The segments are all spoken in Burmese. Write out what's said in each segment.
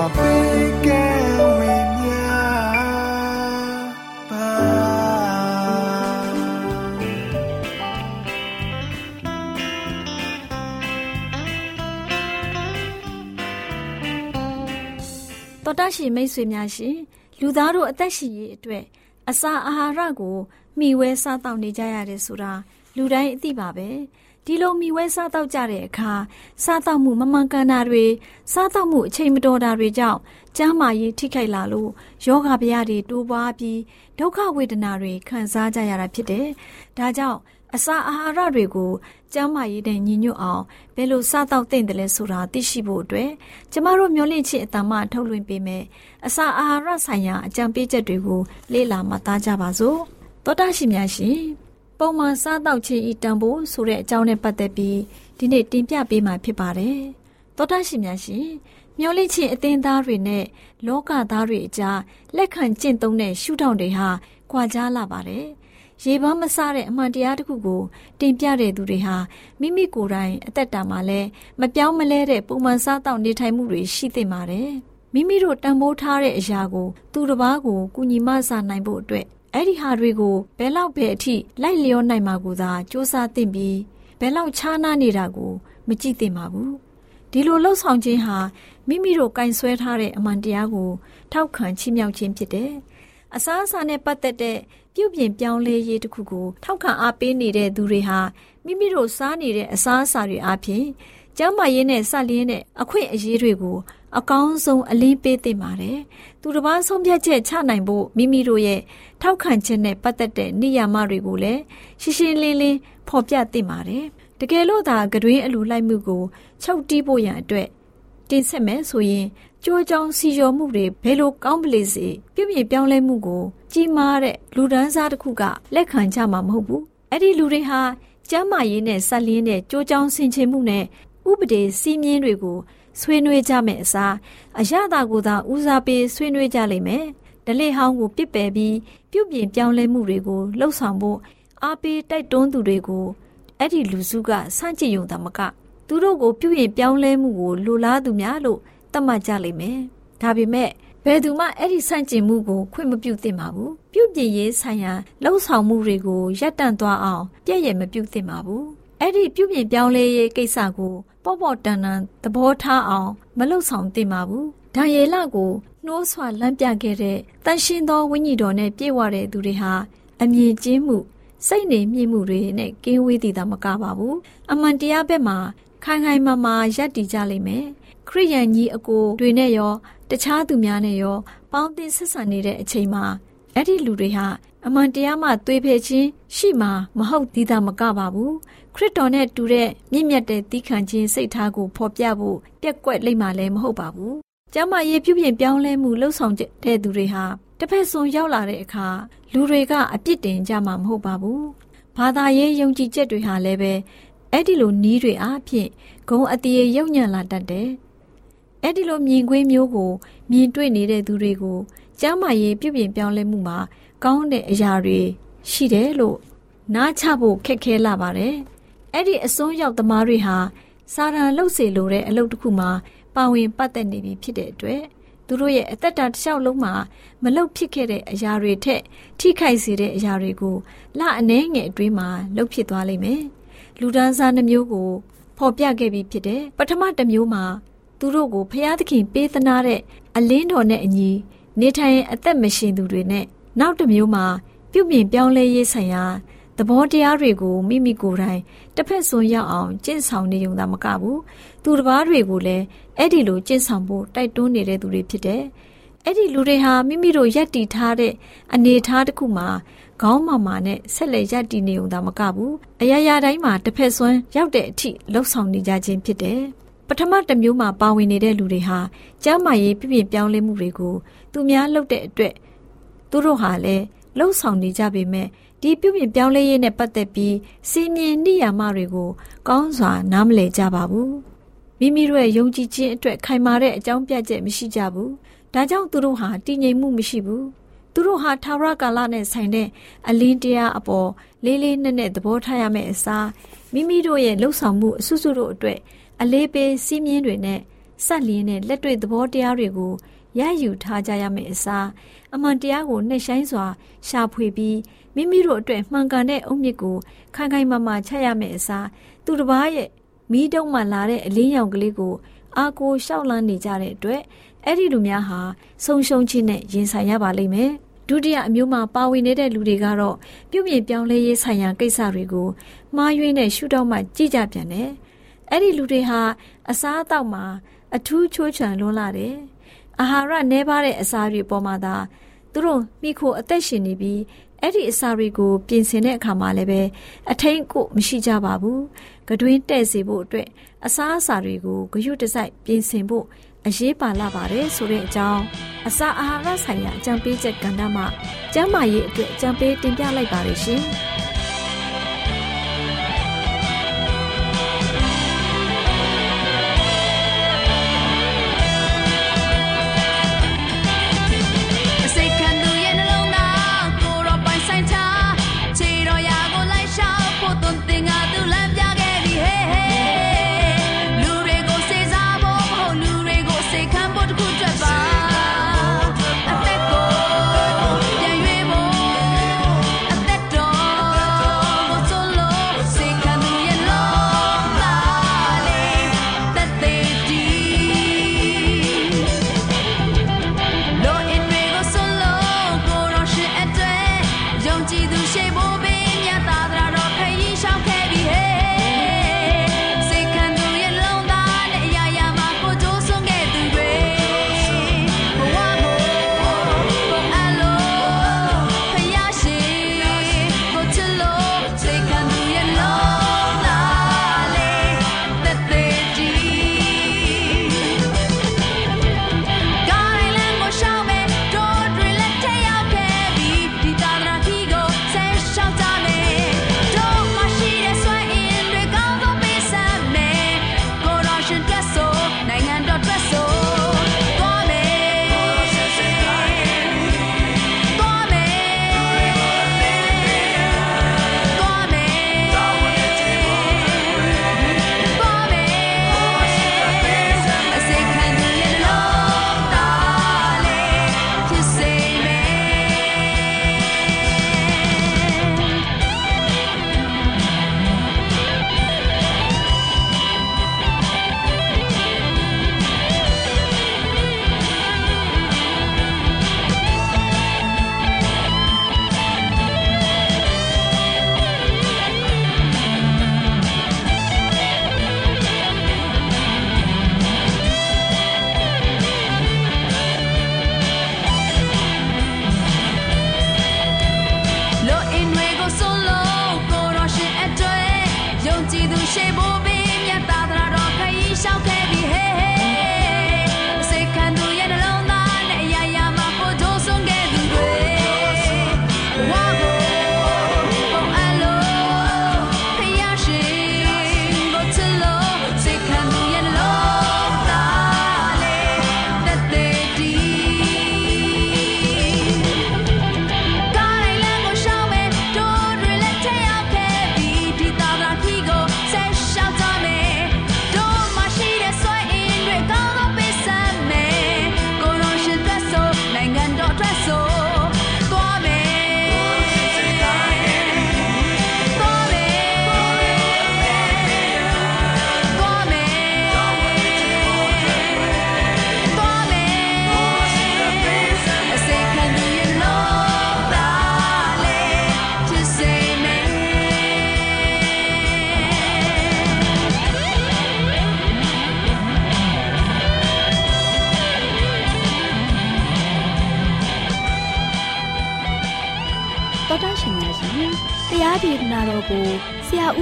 တော်တရှိမိတ်ဆွေများရှင်လူသားတို့အသက်ရှင်ရေးအတွက်အစာအာဟာရကိုမျှဝဲစားတောက်နေကြရတယ်ဆိုတာလူတိုင်းအသိပါပဲ ဒီလိုမိဝဲစားတော့ကြတဲ့အခါစားတော့မှုမမှန်ကန်တာတွေစားတော့မှုအချိန်မတော်တာတွေကြောင့်ကျန်းမာရေးထိခိုက်လာလို့ယောဂဗျာတွေတိုးပွားပြီးဒုက္ခဝေဒနာတွေခံစားကြရတာဖြစ်တယ်။ဒါကြောင့်အစာအာဟာရတွေကိုကျန်းမာရေးနဲ့ညီညွတ်အောင်ဘယ်လိုစားတော့သင့်တယ်လဲဆိုတာသိရှိဖို့အတွက်ကျမတို့မျှဝင့်ချစ်အတ္တမထုတ်လွှင့်ပေးမယ်။အစာအာဟာရဆိုင်ရာအကြံပေးချက်တွေကိုလေ့လာမှတ်သားကြပါစို့။သောတာရှိများရှင် ပုံမှန်စားတောက်ခြင်းဤတန်ဖိုးဆိုတဲ့အကြောင်းနဲ့ပတ်သက်ပြီးဒီနေ့တင်ပြပေးမှာဖြစ်ပါတယ်။သောတာရှင်များရှင်မျောလိချင်းအသင်းသားတွေနဲ့လောကသားတွေအကြားလက်ခံကျင့်သုံးတဲ့ရှုထောင့်တွေဟာကွာခြားလာပါတယ်။ရေပန်းမစားတဲ့အမှန်တရားတစ်ခုကိုတင်ပြတဲ့သူတွေဟာမိမိကိုယ်တိုင်အသက်တာမှာလဲမပြောင်းမလဲတဲ့ပုံမှန်စားတောက်နေထိုင်မှုတွေရှိသင့်ပါတယ်။မိမိတို့တန်ဖိုးထားတဲ့အရာကို သူတစ်ပါးကိုကုညီမဆာနိုင်ဖို့အတွက် အဲ့ဒီဟာတွေကိုဘယ်လောက်ပဲအထိလိုက်လျောနိုင်မှာကိုသာစူးစမ်းသင့်ပြီးဘယ်လောက်ခြားနားနေတာကိုမကြည့်သင့်ပါဘူးဒီလိုလှုပ်ဆောင်ခြင်းဟာမိမိတို့ကင်ဆွဲထားတဲ့အမှန်တရားကိုထောက်ခံချီးမြှောက်ခြင်းဖြစ်တယ်အစားအစာနဲ့ပတ်သက်တဲ့ပြုပြင်ပြောင်းလဲရေးတစ်ခုကိုထောက်ခံအားပေးနေတဲ့သူတွေဟာမိမိတို့စားနေတဲ့အစားအစာတွေအပြင် ကျန်းမာရေးနဲ့စလျင်းတဲ့အခွင့်အရေးတွေကို အကောင်းဆုံးအလင်းပေးသင့်ပါတယ်။သူတစ်ပါးဆုံးဖြတ်ချက်ချနိုင်ဖို့မိမိတို့ရဲ့ထောက်ခံချက်နဲ့ပတ်သက်တဲ့နေရာမတွေကိုလည်းရှင်းရှင်းလင်းလင်းဖော်ပြသင့်ပါတယ်။တကယ်လို့သာကတွင်အလူလိုက်မှုကိုချုပ်တီးဖို့ရန်အတွက်တင်ဆက်မယ်ဆိုရင်ကြိုးကြောင်စီရော်မှုတွေဘယ်လိုကောင်းပလေစေပြည့်ပြည့်ပြောင်းလဲမှုကို ကြီးမားတဲ့လူဒန်းစားတစ်ခုကလက်ခံကြမှာမဟုတ်ဘူး။အဲ့ဒီလူတွေဟာကျမ်းမာရေးနဲ့ဆက်လင်းတဲ့ကြိုးကြောင်ဆင်ခြင်မှုနဲ့ ဥပဒေစည်းမျဉ်းတွေကိုဆွေးနွေးကြမယ့်အစားအရသာကိုသာဦးစားပေးဆွေးနွေးကြလိမ့်မယ်။ဒလေဟောင်းကိုပြစ်ပယ်ပြီးပြုပြင်ပြောင်းလဲမှုတွေကိုလှုပ်ဆောင်ဖို့အားပေးတိုက်တွန်းသူတွေကိုအဲ့ဒီလူစုကစန့်ကျင်ယုံတာမကသူတို့ကိုပြုပြင်ပြောင်းလဲမှုကိုလိုလားသူများလို့သတ်မှတ်ကြလိမ့်မယ်။ဒါပေမဲ့ဘယ်သူမှအဲ့ဒီဆန့်ကျင်မှုကိုခွင့်မပြုသင့်ပါဘူး။ပြုပြင်ရေးဆိုင်ရာလှုပ်ဆောင်မှုတွေကိုရပ်တန့်သွားအောင်ပြည့်ရမပြုသင့်ပါဘူး။ အဲ့ဒီပြုပြင်ပြောင်းလဲရေးကိစ္စကိုပေါ့ပေါ့တန်တန်သဘောထားအောင်မလှုပ်ဆောင်သင့်ပါဘူး။ဒါယေလကိုနှိုးဆွလမ်းပြခဲ့တဲ့တန်ရှင်သောဝိညာဉ်တော်နဲ့ပြည့်ဝတဲ့သူတွေဟာအမြင်ကျင်းမှုစိတ်နေမြင့်မှုတွေနဲ့ကင်းဝေးတည်တာမကပါဘူး။အမှန်တရားဘက်မှာခိုင်ခိုင်မာမာရပ်တည်ကြလိမ့်မယ်။ခရိယန်ကြီးအကိုတွေနဲ့ရောတခြားသူများနဲ့ရောပေါင်းသင်းဆက်ဆံနေတဲ့အချိန်မှာအဲ့ဒီလူတွေဟာအမှန်တရားမှသွေးဖယ်ခြင်းရှိမှာမဟုတ်သေးတာမကပါဘူး ခရစ်တော်နဲ့တူတဲ့မြင့်မြတ်တဲ့သီးခံခြင်းစိတ်ထားကိုဖော်ပြဖို့ပြက်ကွက်လိမ့်မှလည်းမဟုတ်ပါဘူးကျမ်းမာရေးပြုပြင်ပြောင်းလဲမှုလှုပ်ဆောင်တဲ့သူတွေဟာတစ်ဖက်ဆုံးရောက်လာတဲ့အခါလူတွေကအပြစ်တင်ကြမှာမဟုတ်ပါဘူးဘာသာရေးယုံကြည်ချက်တွေဟာလည်းပဲအဲ့ဒီလိုနီးတွေအားဖြင့်ဂုံအတရေရုံညံ့လာတတ်တယ်အဲ့ဒီလိုမြင်ကွင်းမျိုးကိုမြင်တွေ့နေတဲ့သူတွေကိုကျမ်းမာရေးပြုပြင်ပြောင်းလဲမှုမှာကောင်းတဲ့အရာတွေရှိတယ်လို့နားချဖို့ခက်ခဲလာပါတယ်။ အဲ့ဒီအစွန်းရောက်သမားတွေဟာစာရန်လှုပ်စေလိုတဲ့အလုပ်တစ်ခုမှာပါဝင်ပတ်သက်နေပြီဖြစ်တဲ့အတွက်သူတို့ရဲ့အသက်တာတစ်လျှောက်လုံးမှာမလုတ်ဖြစ်ခဲ့တဲ့အရာတွေထက်ထိခိုက်စေတဲ့အရာတွေကိုလအနှဲငယ်အတွင်းမှာလှုပ်ဖြစ်သွားလိမ့်မယ်။လူဒန်းစားနှမျိုးကိုဖော်ပြခဲ့ပြီးဖြစ်တဲ့ပထမတစ်မျိုးမှာသူတို့ကိုဖျားသခင်ပေးသနာတဲ့အလင်းတော်နဲ့အညီနေထိုင်အသက်မရှင်သူတွေနဲ့နောက်တစ်မျိုးမှာပြုပြင်ပြောင်းလဲရေးဆိုင်ရာ သဘောတရားတွေကိုမိမိကိုယ်တိုင်တစ်ဖက်စွန်းရောက်အောင်ကျင့်ဆောင်နေုံသာမကဘူးသူတစ်ပါးတွေကိုလည်းအဲ့ဒီလိုကျင့်ဆောင်ဖို့တိုက်တွန်းနေတဲ့သူတွေဖြစ်တယ်။အဲ့ဒီလူတွေဟာမိမိတို့ယက်တီထားတဲ့အနေထားတစ်ခုမှာခေါင်းမာမာနဲ့ဆက်လက်ယက်တီနေုံသာမကဘူးအရာရာတိုင်းမှာတစ်ဖက်စွန်းရောက်တဲ့အထိလှုပ်ဆောင်နေကြခြင်းဖြစ်တယ်။ပထမတစ်မျိုးမှာပါဝင်နေတဲ့လူတွေဟာကျမ်းမာရေးပြည့်ပြည့်ပြောင်းလဲမှုတွေကိုသူများလုပ်တဲ့အတွက်သူတို့ဟာလည်းလှုပ်ဆောင်နေကြပေမဲ့ ဒီပြုပြင်ပြောင်းလဲရေးနဲ့ပတ်သက်ပြီးစီမင်းနိယာမတွေကို ကောင်းစွာနားမလည်ကြပါဘူးမိမိတို့ရဲ့ယုံကြည်ခြင်းအတွက်ခိုင်မာတဲ့အကြောင်းပြချက်မရှိကြဘူးဒါကြောင့်သူတို့ဟာတည်ငြိမ်မှုမရှိဘူးသူတို့ဟာထာဝရကာလနဲ့ဆိုင်တဲ့အလင်းတရားအပေါ်လေးလေးနက်နက်သဘောထားရမယ့်အစားမိမိတို့ရဲ့လှုပ်ဆောင်မှုအစွစုတို့အတွက်အလေးပေးစီးမြင်တွေနဲ့ဆက်လျင်းတဲ့လက်တွေ့သဘောတရားတွေကို ရယူထားကြရမယ့်အစားအမှန်တရားကိုနှိမ့်ဆိုင်စွာ ရှာဖွေပြီးမိမိတို့အတွက်မှန်ကန်တဲ့အုတ်မြစ်ကိုခိုင်ခိုင်မာမာချရမယ့်အစားသူတစ်ပါးရဲ့မီးတုံးမှလာတဲ့အလင်းရောင်ကလေးကိုအာကိုရှောက်လန်းနေကြတဲ့အတွက်အဲ့ဒီလူများဟာဆုံရှုံခြင်းနဲ့ရင်ဆိုင်ရပါလိမ့်မယ်ဒုတိယအမျိုးမှာပါဝင်နေတဲ့လူတွေကတော့ပြုပြင်ပြောင်းလဲရေးဆိုင်ရာကိစ္စတွေကိုမှားယွင်းတဲ့ရှုထောင့်မှကြည့်ကြပြန်တယ်အဲ့ဒီလူတွေဟာအစားအသောက်မှာအထူးချိုးချံလွန်းလာတယ် အာဟာရနှဲပါတဲ့အစာတွေပေါ်မှာသာသူတို့မိခိုအသက်ရှင်နေပြီးအဲ့ဒီအစာတွေကိုပြင်ဆင်တဲ့အခါမှာလည်းပဲအထိန်ကိုမရှိကြပါဘူး။ကတွင်းတဲ့စေဖို့အတွက်အစားအစာတွေကိုဂရုတစိုက်ပြင်ဆင်ဖို့အရေးပါလာပါတယ်ဆိုတဲ့အကြောင်းအစာအာဟာရဆိုင်ရာအကြံပေးချက်ကဏ္ဍမှာကျန်းမာရေးအတွက်အကြံပေးတင်ပြလိုက်ပါရရှင်။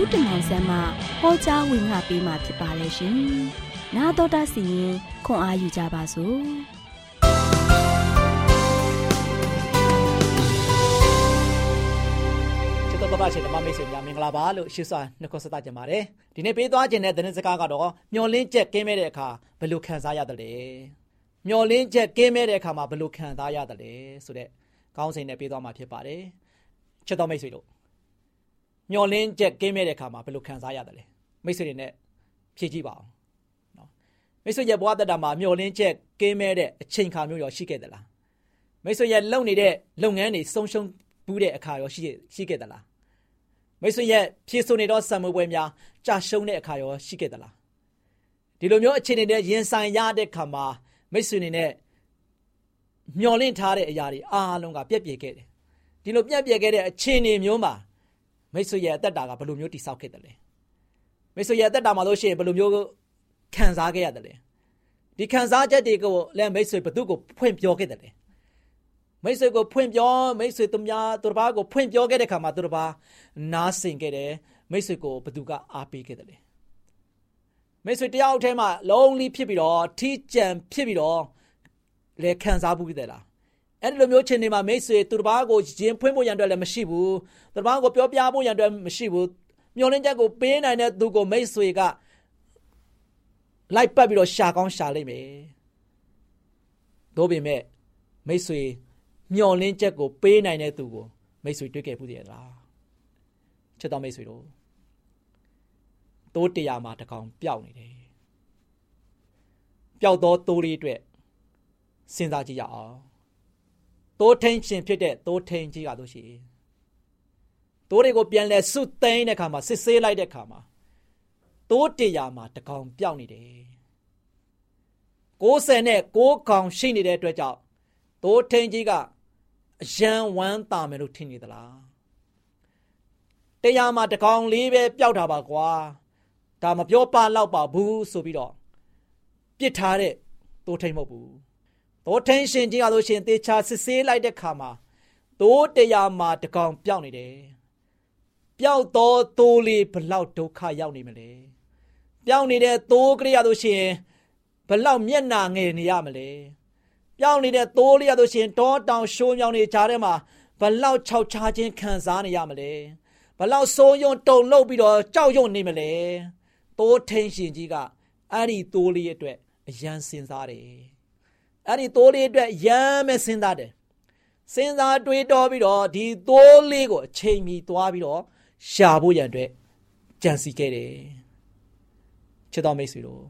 ဦးတင်မောင်ဆန်းမှဟောကြားဝင်ငါပေးมาဖြစ်ပါတယ်ရှင်။နာတော်တာစီရင်ခွန်အားယူကြပါစို့။တော်တော်ရှင်ဓမ္မမိတ်ဆွေများမင်္ဂလာပါလို့ရှေ့စွာနှုတ်ခွန်းဆက်သကြပါတယ်ဒီနေ့ပေးသွားခြင်းတဲ့သတင်းစကားကတော့မျောလင်းချက်ကင်းမဲ့တဲ့အခါဘယ်လိုခံစားရတယ်လဲမျောလင်းချက်ကင်းမဲ့တဲ့အခါမှာဘယ်လိုခံစားရတယ်လဲဆိုတဲ့ကောင်းစဉ်နဲ့ပေးသွားမှာဖြစ်ပါတယ်ချစ်တော်မိတ်ဆွေတို့ မျောလင်းချက်ကင်းမဲ့တဲ့အခါမှာဘယ်လိုခံစားရတယ်လဲမိတ်ဆွေတွေနဲ့ဖြည့်ကြည့်ပါအောင်နော်မိတ်ဆွေရဲ့ဘဝတတမှာမျောလင်းချက်ကင်းမဲ့တဲ့အချိန်ခါမျိုးရောရှိခဲ့သလားမိတ်ဆွေရဲ့လုပ်နေတဲ့လုပ်ငန်းတွေဆုံးရှုံးဘူးတဲ့အခါရောရှိရှိခဲ့သလားမိတ်ဆွေရဲ့ဖြည့်ဆို့နေသောဆံမွေးပွဲများကြာရှုံးတဲ့အခါရောရှိခဲ့သလားဒီလိုမျိုးအခြေအနေနဲ့ရင်ဆိုင်ရတဲ့ခါမှာမိတ်ဆွေနေနဲ့မျောလင့်ထားတဲ့အရာတွေအားလုံးကပြက်ပြယ်ခဲ့တယ်ဒီလိုပြက်ပြယ်ခဲ့တဲ့အခြေအနေမျိုးမှာ မိတ်ဆွေရဲ့အသက်တာကဘယ်လိုမျိုးတိဆောက်ခဲ့တယ်လဲမိတ်ဆွေရဲ့အသက်တာမှာလို့ရှိရင်ဘယ်လိုမျိုးခံစားခဲ့ရတယ်လဲဒီခံစားချက်တွေကိုလည်းမိတ်ဆွေဘသူ့ကိုဖွင့်ပြောခဲ့တယ်လဲမိတ်ဆွေကိုဖွင့်ပြောမိတ်ဆွေသူများသူတစ်ပါးကိုဖွင့်ပြောခဲ့တဲ့ခါမှာသူတစ်ပါးနားဆင်ခဲ့တယ်မိတ်ဆွေကိုဘသူကအားပေးခဲ့တယ်လေမိတ်ဆွေတယောက်တည်းမှာလုံးလီဖြစ်ပြီးတော့ထီးကြံဖြစ်ပြီးတော့လေခံစားမှုခဲ့တယ်လား အဲ့ဒီလိုမျိုးချင်းနေမှာမိတ်ဆွေသူတစ်ပါးကိုရင်ဖွင့်ဖို့ရန်အတွက်လည်းမရှိဘူးသူတစ်ပါးကိုပြောပြဖို့ရန်အတွက်မရှိဘူးမျောလင်းချက်ကိုပေးနိုင်တဲ့သူကိုမိတ်ဆွေကလိုက်ပတ်ပြီးတော့ရှာကောင်းရှာလိမ့်မယ်တို့ပေမဲ့မိတ်ဆွေမျောလင်းချက်ကိုပေးနိုင်တဲ့သူကိုမိတ်ဆွေတွေ့ခဲ့ဘူးတည်းလားချစ်တော်မိတ်ဆွေတို့တိုးတရားမှာတကောင်ပျောက်နေတယ်ပျောက်သောတိုးလေးအတွက်စဉ်းစားကြည့်ရအောင် တိုးထင်းရှင်ဖြစ်တဲ့တိုးထင်းကြီးကတို့ရှိတိုးတွေကိုပြန်လဲစွတ်သိမ်းတဲ့ခါမှာစစ်ဆေးလိုက်တဲ့ခါမှာတိုးတရားမှာတကောင်ပျောက်နေတယ်60နဲ့6ကောင်ရှိနေတဲ့အတွက်ကြောင့်တိုးထင်းကြီးကအယံဝမ်းတာမယ်လို့ထင်နေသလားတရားမှာတကောင်လေးပဲပျောက်တာပါကွာဒါမပြောပါတော့ပါဘူးဆိုပြီးတော့ပြစ်ထားတဲ့တိုးထိန်မဟုတ်ဘူး တိုးထိန်ရှင်ကြီးရလို့ရှင်တေချာစစ်ဆေးလိုက်တဲ့ခါမှာတိုးတရားမှာတကောင်ပျောက်နေတယ်ပျောက်တော့တိုးလေးဘလောက်ဒုက္ခရောက်နေမလဲပျောက်နေတဲ့တိုးကလေးရလို့ရှင်ဘလောက်မျက်နာငယ်နေရမလဲပြောင်းနေတဲ့သိုးလေးရလို့ရှင်တောတောင်ရှိုးမြောင်နေကြားထဲမှာဘလောက်ခြောက်ခြားခြင်းခံစားနေရမလဲဘလောက်စိုးရုံတုန်လှုပ်ပြီးတော့ကြောက်ရွံ့နေမလဲသိုးထင်းရှင်ကြီးကအဲ့ဒီသိုးလေးအတွက်အယံစင်စားတယ် အဲ့ဒီသိုးလေးအတွက်ရမ်းမဲ့စဉ်းစားတယ်စဉ်းစားတွေးတောပြီးတော့ဒီသိုးလေးကိုအချိန်မီသွားပြီးတော့ရှာဖို့ရန်အတွက်ကြံစီခဲ့တယ်ချစ်တော်မိတ်ဆွေတို့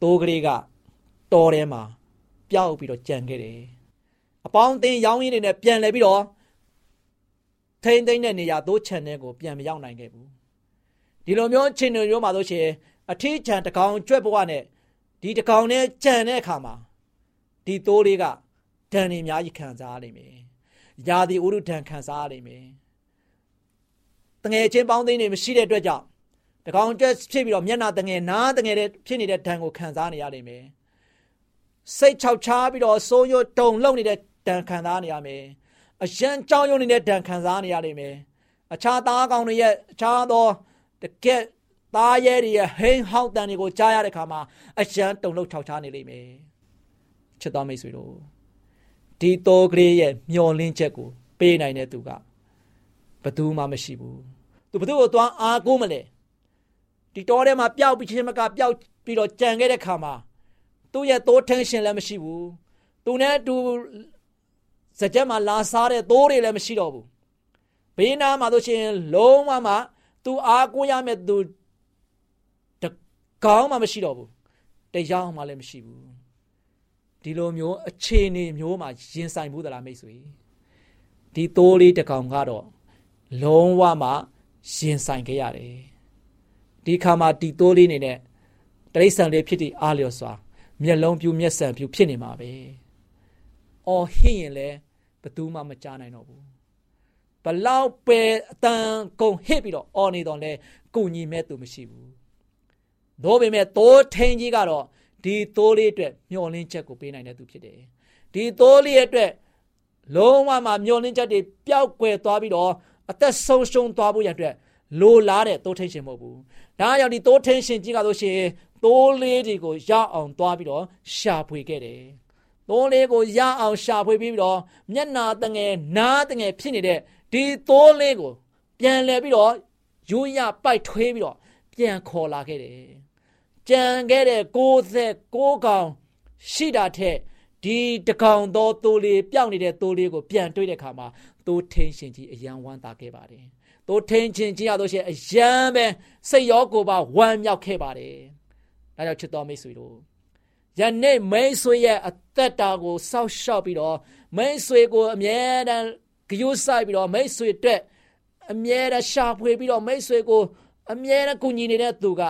သိုးကလေးကတော်ထဲမှာပျောက်ပြီးတော့ကြံခဲ့တယ်အပေါင်းအသင်းရောင်းရင်းတွေနဲ့ပြန်လဲပြီးတော့ထိမ့်သိမ့်တဲ့နေရာသိုးချန်တဲ့ကိုပြန်မရောက်နိုင်ခဲ့ဘူးဒီလိုမျိုးချင်းတွေမျိုးမှာဆိုရှင်အထီးချန်တကောင်ကြွက်ဘဝနဲ့ ဒီတကောင်နဲ့ကြံတဲ့အခါမှာဒီသိုးလေးကဒဏ်နေအများကြီးခံစားရလိမ့်မယ်။ယာဒီဥရုဒဏ်ခံစားရလိမ့်မယ်။တငယ်ချင်းပေါင်းသိန်းတွေမရှိတဲ့အတွက်ကြောင့်တကောင်ကြွက်ဖြစ်ပြီးတော့မျက်နာတငယ်နားတငယ်တဲ့ဖြစ်နေတဲ့ဒဏ်ကိုခံစားနေရလိမ့်မယ်။စိတ်ချောက်ချားပြီးတော့စိုးရွတုံလုံနေတဲ့ဒဏ်ခံစားနေရမယ်အရန်ကြောင်းရုံနေတဲ့ဒဏ်ခံစားနေရလိမ့်မယ်အခြားသားကောင်တွေရဲ့အခြားသောတကက် သားရဲတွေရဲ့ဟိန်းဟောက်တန်တွေကိုကြားရတဲ့ခါမှာအရန်တုံလုံချောက်ချားနေလိမ့်မယ်ချစ်တော်မိတ်ဆွေတို့ဒီတော်ကလေးရဲ့မျောလင်းချက်ကို ပေးနိုင်တဲ့သူကဘသူမှမရှိဘူးသူဘသူကိုသွားအားကိုးမလဲဒီတော်ထဲမှာပျောက်ပြီးချင်းမကပျောက်ပြီးတော့ကြံခဲ့တဲ့ခါမှာသူ့ရဲ့သိုးထင်းရှင်လည်းမရှိဘူးသူနဲ့အတူစကြက်မှာလာစားတဲ့သိုးတွေလည်းမရှိတော့ဘူးဘေးနားမှာဆိုရှင်လုံးဝမှသူအားကိုးရမယ့်သူတ ကောင်းမှမရှိတော့ဘူးတရားမှလည်းမရှိဘူးဒီလိုမျိုးအခြေအနေမျိုးမှာရင်ဆိုင်ဘူးသလားမိတ်ဆွေဒီသိုးလေးတကောင်ကတော့လုံးဝမှရင်ဆိုင်ခဲ့ရတယ်ဒီခါမှာဒီသိုးလေးနေနဲ့တရိษံလေးဖြစ်တည်အားလျော်စွာမျက်လုံးပြူမျက်စံပြူဖြစ်နေမှာပဲ။အော်ဟင့်ရင်လည်းဘသူမှမကြားနိုင်တော့ဘူး။ဘလောက်ပဲအတန်ကုန်ဟစ်ပြီးတော့အော်နေတော့လဲကိုညီမဲ့သူမရှိဘူး။ သို့ပေမဲ့သိုးထင်းကြီးကတော့ဒီသိုးလေးအတွက်မျောလင်းချက်ကိုပေးနိုင်တဲ့သူဖြစ်တယ်။ဒီသိုးလေးအတွက်လုံးဝမှမျောလင်းချက်တွေပျောက်ကွယ်သွားပြီးတော့အသက်ဆုံးရှုံးသွားဖို့ရတဲ့လိုလားတဲ့သိုးထင်းရှင်မဟုတ်ဘူး။ဒါကြောင့်ဒီသိုးထင်းရှင်ကြီးကဆိုရှင်သိုးလေးတွေကိုရအောင်သွားပြီးတော့ရှာဖွေခဲ့တယ်။သိုးလေးကိုရအောင်ရှာဖွေပြီးတော့မျက်နာတငယ်နားတငယ်ဖြစ်နေတဲ့ဒီသိုးလေးကိုပြန်လဲပြီးတော့ရိုးရပိုက်ထွေးပြီးတော့ပြန်ခေါ်လာခဲ့တယ်။ ကြံခဲ့တဲ့69ကောင်ရှိတာထက်ဒီတကောင်သောသိုးလေးပျောက်နေတဲ့သိုးလေးကိုပြန်တွေ့တဲ့အခါမှာသိုးထင်းရှင်ကြီးအယံဝမ်းသာခဲ့ပါတယ်။သိုးထင်းရှင်ကြီးရတော့ရှင်အယံပဲစိတ်ရောကိုယ်ပါဝမ်းမြောက်ခဲ့ပါတယ်။ဒါကြောင့်ချစ်တော်မိတ်ဆွေတို့ယနေ့မိတ်ဆွေရဲ့အသက်တာကိုစောက်ရှောက်ပြီးတော့မိတ်ဆွေကိုအမြဲတမ်းဂရုစိုက်ပြီးတော့မိတ်ဆွေအတွက်အမြဲတမ်းရှာဖွေပြီးတော့မိတ်ဆွေကိုအမြဲတမ်းကူညီနေတဲ့သူက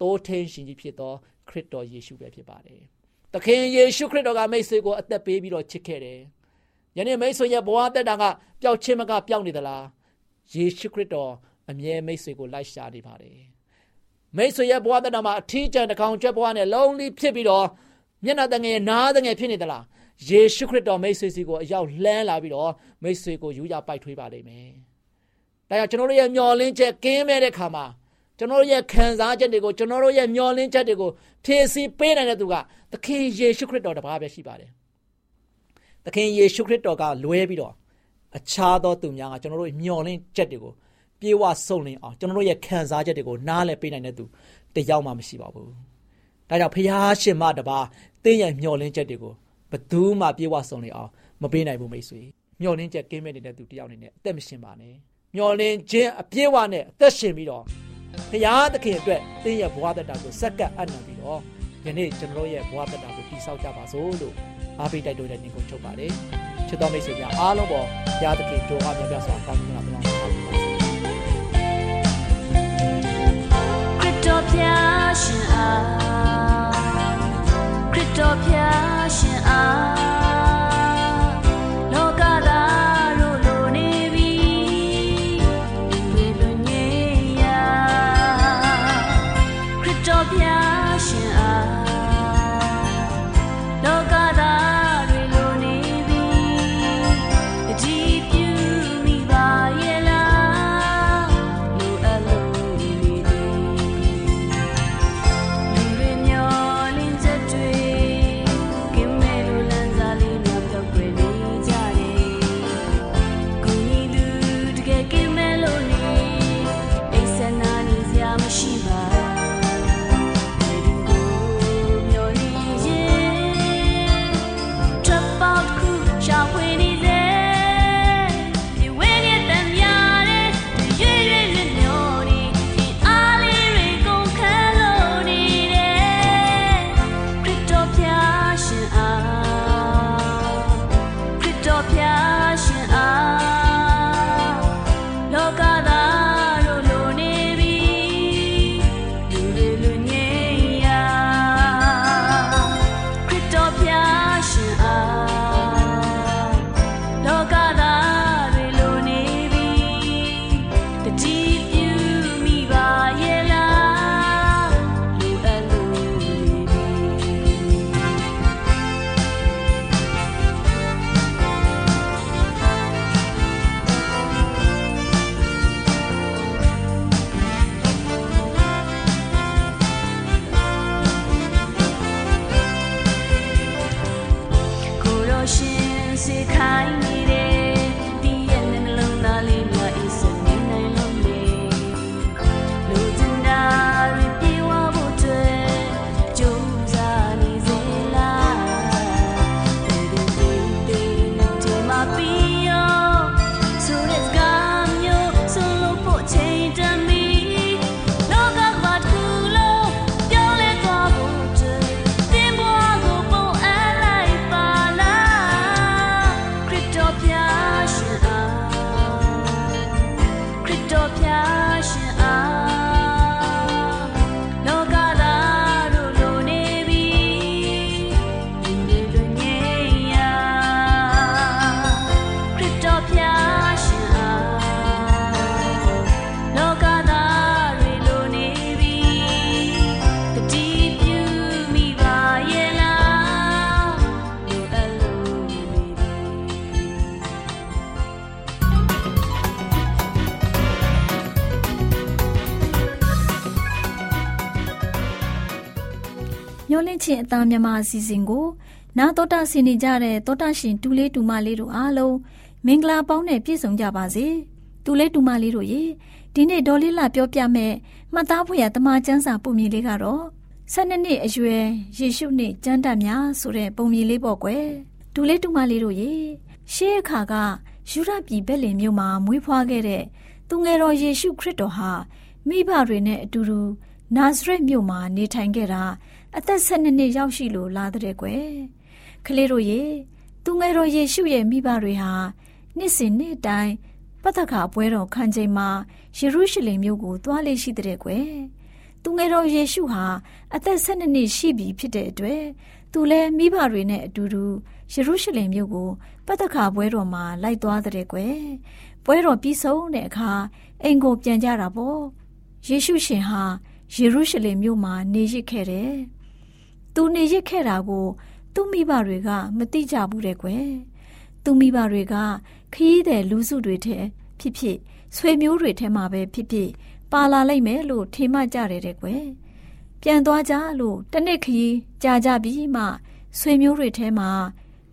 တိုးထင်းရှင်ကြီးဖြစ်သောခရစ်တော်ယေရှုပဲဖြစ်ပါတယ်။သခင်ယေရှုခရစ်တော်ကမိတ်ဆွေကိုအသက်ပေးပြီးတော့ချစ်ခဲ့တယ်။ယနေ့မိတ်ဆွေရဲ့ဘဝတက်တာကပျောက်ခြင်းမကပျောက်နေသလား။ယေရှုခရစ်တော်အမြဲမိတ်ဆွေကိုလိုက်ရှာနေပါတယ်။မိတ်ဆွေရဲ့ဘဝတက်တာမှာအထီးကျန်တစ်ကောင်ကျွတ်ဘဝနဲ့လုံးလီဖြစ်ပြီးတော့မျက်နှာတငယ်နားတငယ်ဖြစ်နေသလား။ယေရှုခရစ်တော်မိတ်ဆွေစီကိုအရောက်လှမ်းလာပြီးတော့မိတ်ဆွေကိုယူရပိုက်ထွေးပါလိမ့်မယ်။ဒါကြောင့်ကျွန်တော်တို့ရဲ့မျော်လင့်ချက်ကင်းမဲ့တဲ့ခါမှာ ကျွန်တော်တို့ရဲ့ခံစားချက်တွေကိုကျွန်တော်တို့ရဲ့မျှော်လင့်ချက်တွေကိုဖြည့်ဆည်းပေးနိုင်တဲ့သူကသခင်ယေရှုခရစ်တော်တပါးပဲရှိပါတယ်။သခင်ယေရှုခရစ်တော်ကလွဲပြီးတော့အခြားသောသူများကကျွန်တော်တို့မျှော်လင့်ချက်တွေကိုပြေဝဆုံလင်အောင်ကျွန်တော်တို့ရဲ့ခံစားချက်တွေကိုနားလည်ပေးနိုင်တဲ့သူတယောက်မှမရှိပါဘူး။ဒါကြောင့်ဖျားရှင်မတပါးတင်းရဲ့မျှော်လင့်ချက်တွေကိုဘသူမှပြေဝဆုံလင်အောင်မပေးနိုင်ဘူးမိတ်ဆွေ။မျှော်လင့်ချက်ကင်းမဲ့နေတဲ့သူတယောက်အနေနဲ့အသက်မရှင်ပါနဲ့။မျှော်လင့်ခြင်းအပြည့်အဝနဲ့အသက်ရှင်ပြီးတော့ ဖရာသခင်အတွက်သင်ရဲ့ဘဝတတာကိုစက္ကပ်အနံပြီးတော့ယနေ့ကျွန်တော်ရဲ့ဘဝတတာကိုတည်ဆောက်ကြပါစို့လို့အားပေးတိုက်တွန်းတဲ့ညီကုန်းချုပ်ပါတယ်ချစ်တော်မိတ်ဆွေများအားလုံးပေါ်ဘုရားသခင်တို့အားများများစွာကောင်းကြီးလာပါစေခရစ်တော်ဖျားရှင်အားခရစ်တော်ဖျားရှင်အား သားမြန်မာအစီအစဉ်ကို နာတော်တာဆင်နေကြတဲ့တောတာရှင်တူလေးတူမလေးတို့အားလုံးမင်္ဂလာပေါင်းနဲ့ပြည့်စုံကြပါစေတူလေးတူမလေးတို့ရေဒီနေ့ဒေါ်လေးလာပြောပြမဲ့မှတ်သားဖွယ်ရတမချန်းစာပုံမြင်လေးကတော့၁၂နှစ်အရွယ်ယေရှုနှစ်ကျမ်းတတ်များဆိုတဲ့ပုံမြင်လေးပေါ့ကွယ်တူလေးတူမလေးတို့ရေရှေးအခါကယူရပြည်ဘက်လင်မြို့မှာမွေးဖွားခဲ့တဲ့သူငယ်တော်ယေရှုခရစ်တော်ဟာမိဘတွေနဲ့အတူတူနာဇရက်မြို့မှာနေထိုင်ခဲ့တာ အသက်၁၂နှစ်ရောက်ရှိလို့လာတဲ့ကွယ်ကလေးတို့ရေသူငယ်တော်ယေရှုရဲ့မိဘတွေဟာနှစ်စဉ်နှစ်တိုင်းပတ္တခါပွဲတော်ခံချိန်မှာယေရုရှလင်မြို့ကိုသွားလေရှိတဲ့ကွယ်သူငယ်တော်ယေရှုဟာအသက်၁၂နှစ်ရှိပြီဖြစ်တဲ့အတွက်သူလည်းမိဘတွေနဲ့အတူတူယေရုရှလင်မြို့ကိုပတ္တခါပွဲတော်မှာလိုက်သွားတဲ့ကွယ်ပွဲတော်ပြီးဆုံးတဲ့အခါအိမ်ကိုပြန်ကြတာပေါ့ယေရှုရှင်ဟာယေရုရှလင်မြို့မှာနေရစ်ခဲ့တယ် သူနေရစ်ခဲ့တာကို သူ့မိဘတွေက မသိကြဘူးတဲ့ကွယ်သူ့မိဘတွေကခရီးတဲ့လူစုတွေထဲဖြစ်ဖြစ်ဆွေမျိုးတွေထဲမှာပဲဖြစ်ဖြစ်ပါလာလိုက်မယ်လို့ထင်မှကြတယ်တဲ့ကွယ်ပြန်သွားကြလို့တနေ့ခရီးကြာကြပြီးမှဆွေမျိုးတွေထဲမှာ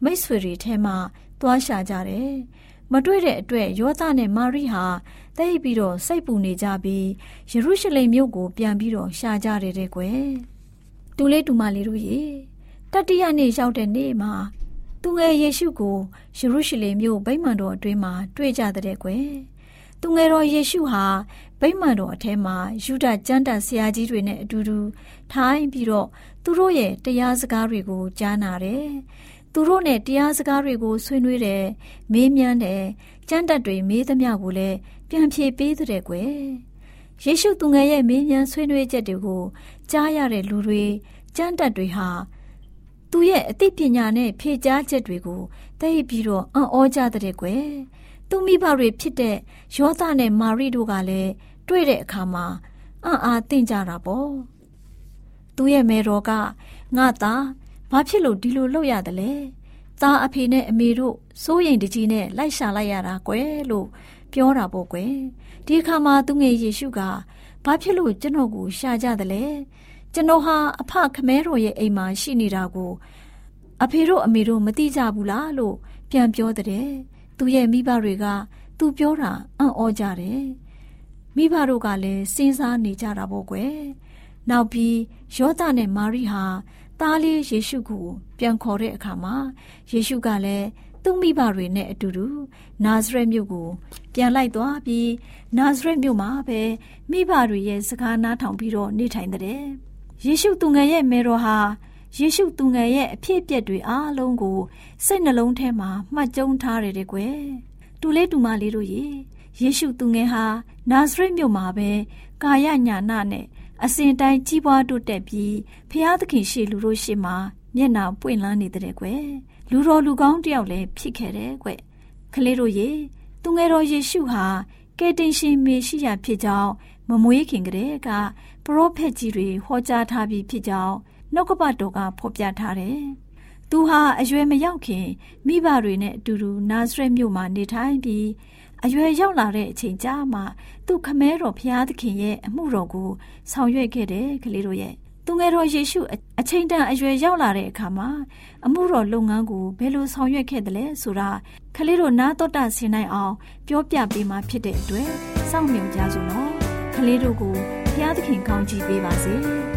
မိတ်ဆွေတွေထဲမှာသွားရှာကြတယ်မတွေ့တဲ့အတွက်ယောသနဲ့မာရိဟာတိတ်ပြီးတော့စိတ်ပူနေကြပြီးယေရုရှလင်မြို့ကိုပြန်ပြီးတော့ရှာကြတယ်တဲ့ကွယ် တူလေးတူမလေးတို့ရေတတိယနေ့ရောက်တဲ့နေ့မှာသူငယ်ယေရှုကိုယေရုရှလင်မြို့ဗိမာန်တော်အတွင်းမှာတွေ့ကြတဲ့ကွယ်သူငယ်တော်ယေရှုဟာဗိမာန်တော်အထဲမှာယူဒကျမ်းတန်ဆရာကြီးတွေနဲ့အတူတူထိုင်ပြီးတော့သူတို့ရဲ့တရားစကားတွေကိုကြားနာတယ်။သူတို့နဲ့တရားစကားတွေကိုဆွေးနွေးတယ်၊မေးမြန်းတယ်၊ကျမ်းတက်တွေမေးသမျှကိုလည်းပြန်ဖြေပေးတဲ့ကွယ်။ယေရှုသူငယ်ရဲ့မေးမြန်းဆွေးနွေးချက်တွေကို ကြားရတဲ့လူတွေကျမ်းတက်တွေဟာသူရဲ့အသိပညာနဲ့ဖြေကြားချက်တွေကိုသိပြီးတော့အံ့ဩကြတဲ့ကွယ်။သူမိဘတွေဖြစ်တဲ့ယောသနဲ့မာရိတို့ကလည်းတွေ့တဲ့အခါမှာအံ့အားသင့်ကြတာပေါ့သူရဲ့မေတော်ကငါသားဘာဖြစ်လို့ဒီလိုလုပ်ရတယ်လဲသားအဖေနဲ့အမေတို့စိုးရိမ်တကြီးနဲ့လိုက်ရှာလိုက်ရတာကွယ်လို့ပြောတာပေါ့ကွယ်ဒီအခါမှာသူငယ်ယေရှုက ဘာဖြစ်လို့ကျွန်တော်ကိုရှာကြတယ်လဲကျွန်တော်ဟာအဖခမဲတော်ရဲ့အိမ်မှာရှိနေတာကိုအဖေတို့အမေတို့မသိကြဘူးလားလို့ပြန်ပြောတဲ့သူ့ရဲ့မိဘတွေက သူပြောတာအံ့ဩကြတယ်မိဘတို့ကလည်းစဉ်းစားနေကြတာပေါ့ကွယ်နောက်ပြီးယောသနဲ့မာရိဟာသားလေးယေရှုကိုပြန်ခေါ်တဲ့အခါမှာယေရှုကလည်း သူ့မိဘတွေနဲ့အတူတူနာဇရက်မြို့ကို ပြန်လိုက်သွားပြီးနာဇရက်မြို့မှာပဲမိဘတွေရဲ့စကားနားထောင်ပြီးတော့နေထိုင်တဲ့ယေရှုသူငယ်ရဲ့မေတော်ဟာယေရှုသူငယ်ရဲ့အဖြစ်အပျက်တွေအားလုံးကိုစိတ်နှလုံးထဲမှာမှတ်ကျုံထားရတဲ့ကွယ်တူလေးတူမလေးတို့ရေယေရှုသူငယ်ဟာနာဇရက်မြို့မှာပဲကာယညာနာနဲ့အစဉ်တိုင်းကြီးပွားတိုးတက်ပြီးဖျားသခင်ရှေလူတို့ရှေ့မှာမျက်နှာပွင့်လန်းနေတဲ့ကွယ် လူတော်လူကောင်းတယောက်လည်းဖြစ်ခဲ့တယ်ကွကလေးတို့ရေသူငယ်တော်ယေရှုဟာကယ်တင်ရှင်မေရှိယဖြစ်ကြောင်းမမွေးခင်ကတည်းကပရောဖက်ကြီးတွေဟောကြားထားပြီးဖြစ်ကြောင်းနှုတ်ကပတ်တော်ကဖော်ပြထားတယ်။သူဟာအရွယ်မရောက်ခင်မိဘတွေနဲ့အတူတူနာဇရက်မြို့မှာနေထိုင်ပြီးအရွယ်ရောက်လာတဲ့အချိန်ကြာမှသူခမဲတော်ဖျားသခင်ရဲ့အမှုတော်ကိုဆောင်ရွက်ခဲ့တယ်ကလေးတို့ရဲ့ သူငယ်တော်ယေရှုအချိန်တန်အရွယ်ရောက်လာတဲ့အခါမှာအမှုတော်လုပ်ငန်းကိုဘယ်လိုဆောင်ရွက်ခဲ့တယ်လဲဆိုတာကလေးတို့နားတော်တာဆင်နိုင်အောင်ပြောပြပေးမှဖြစ်တဲ့အတွက်စောင့်မျှော်ကြစို့နော်ကလေးတို့ကိုဘုရားသခင်ကောင်းချီးပေးပါစေ။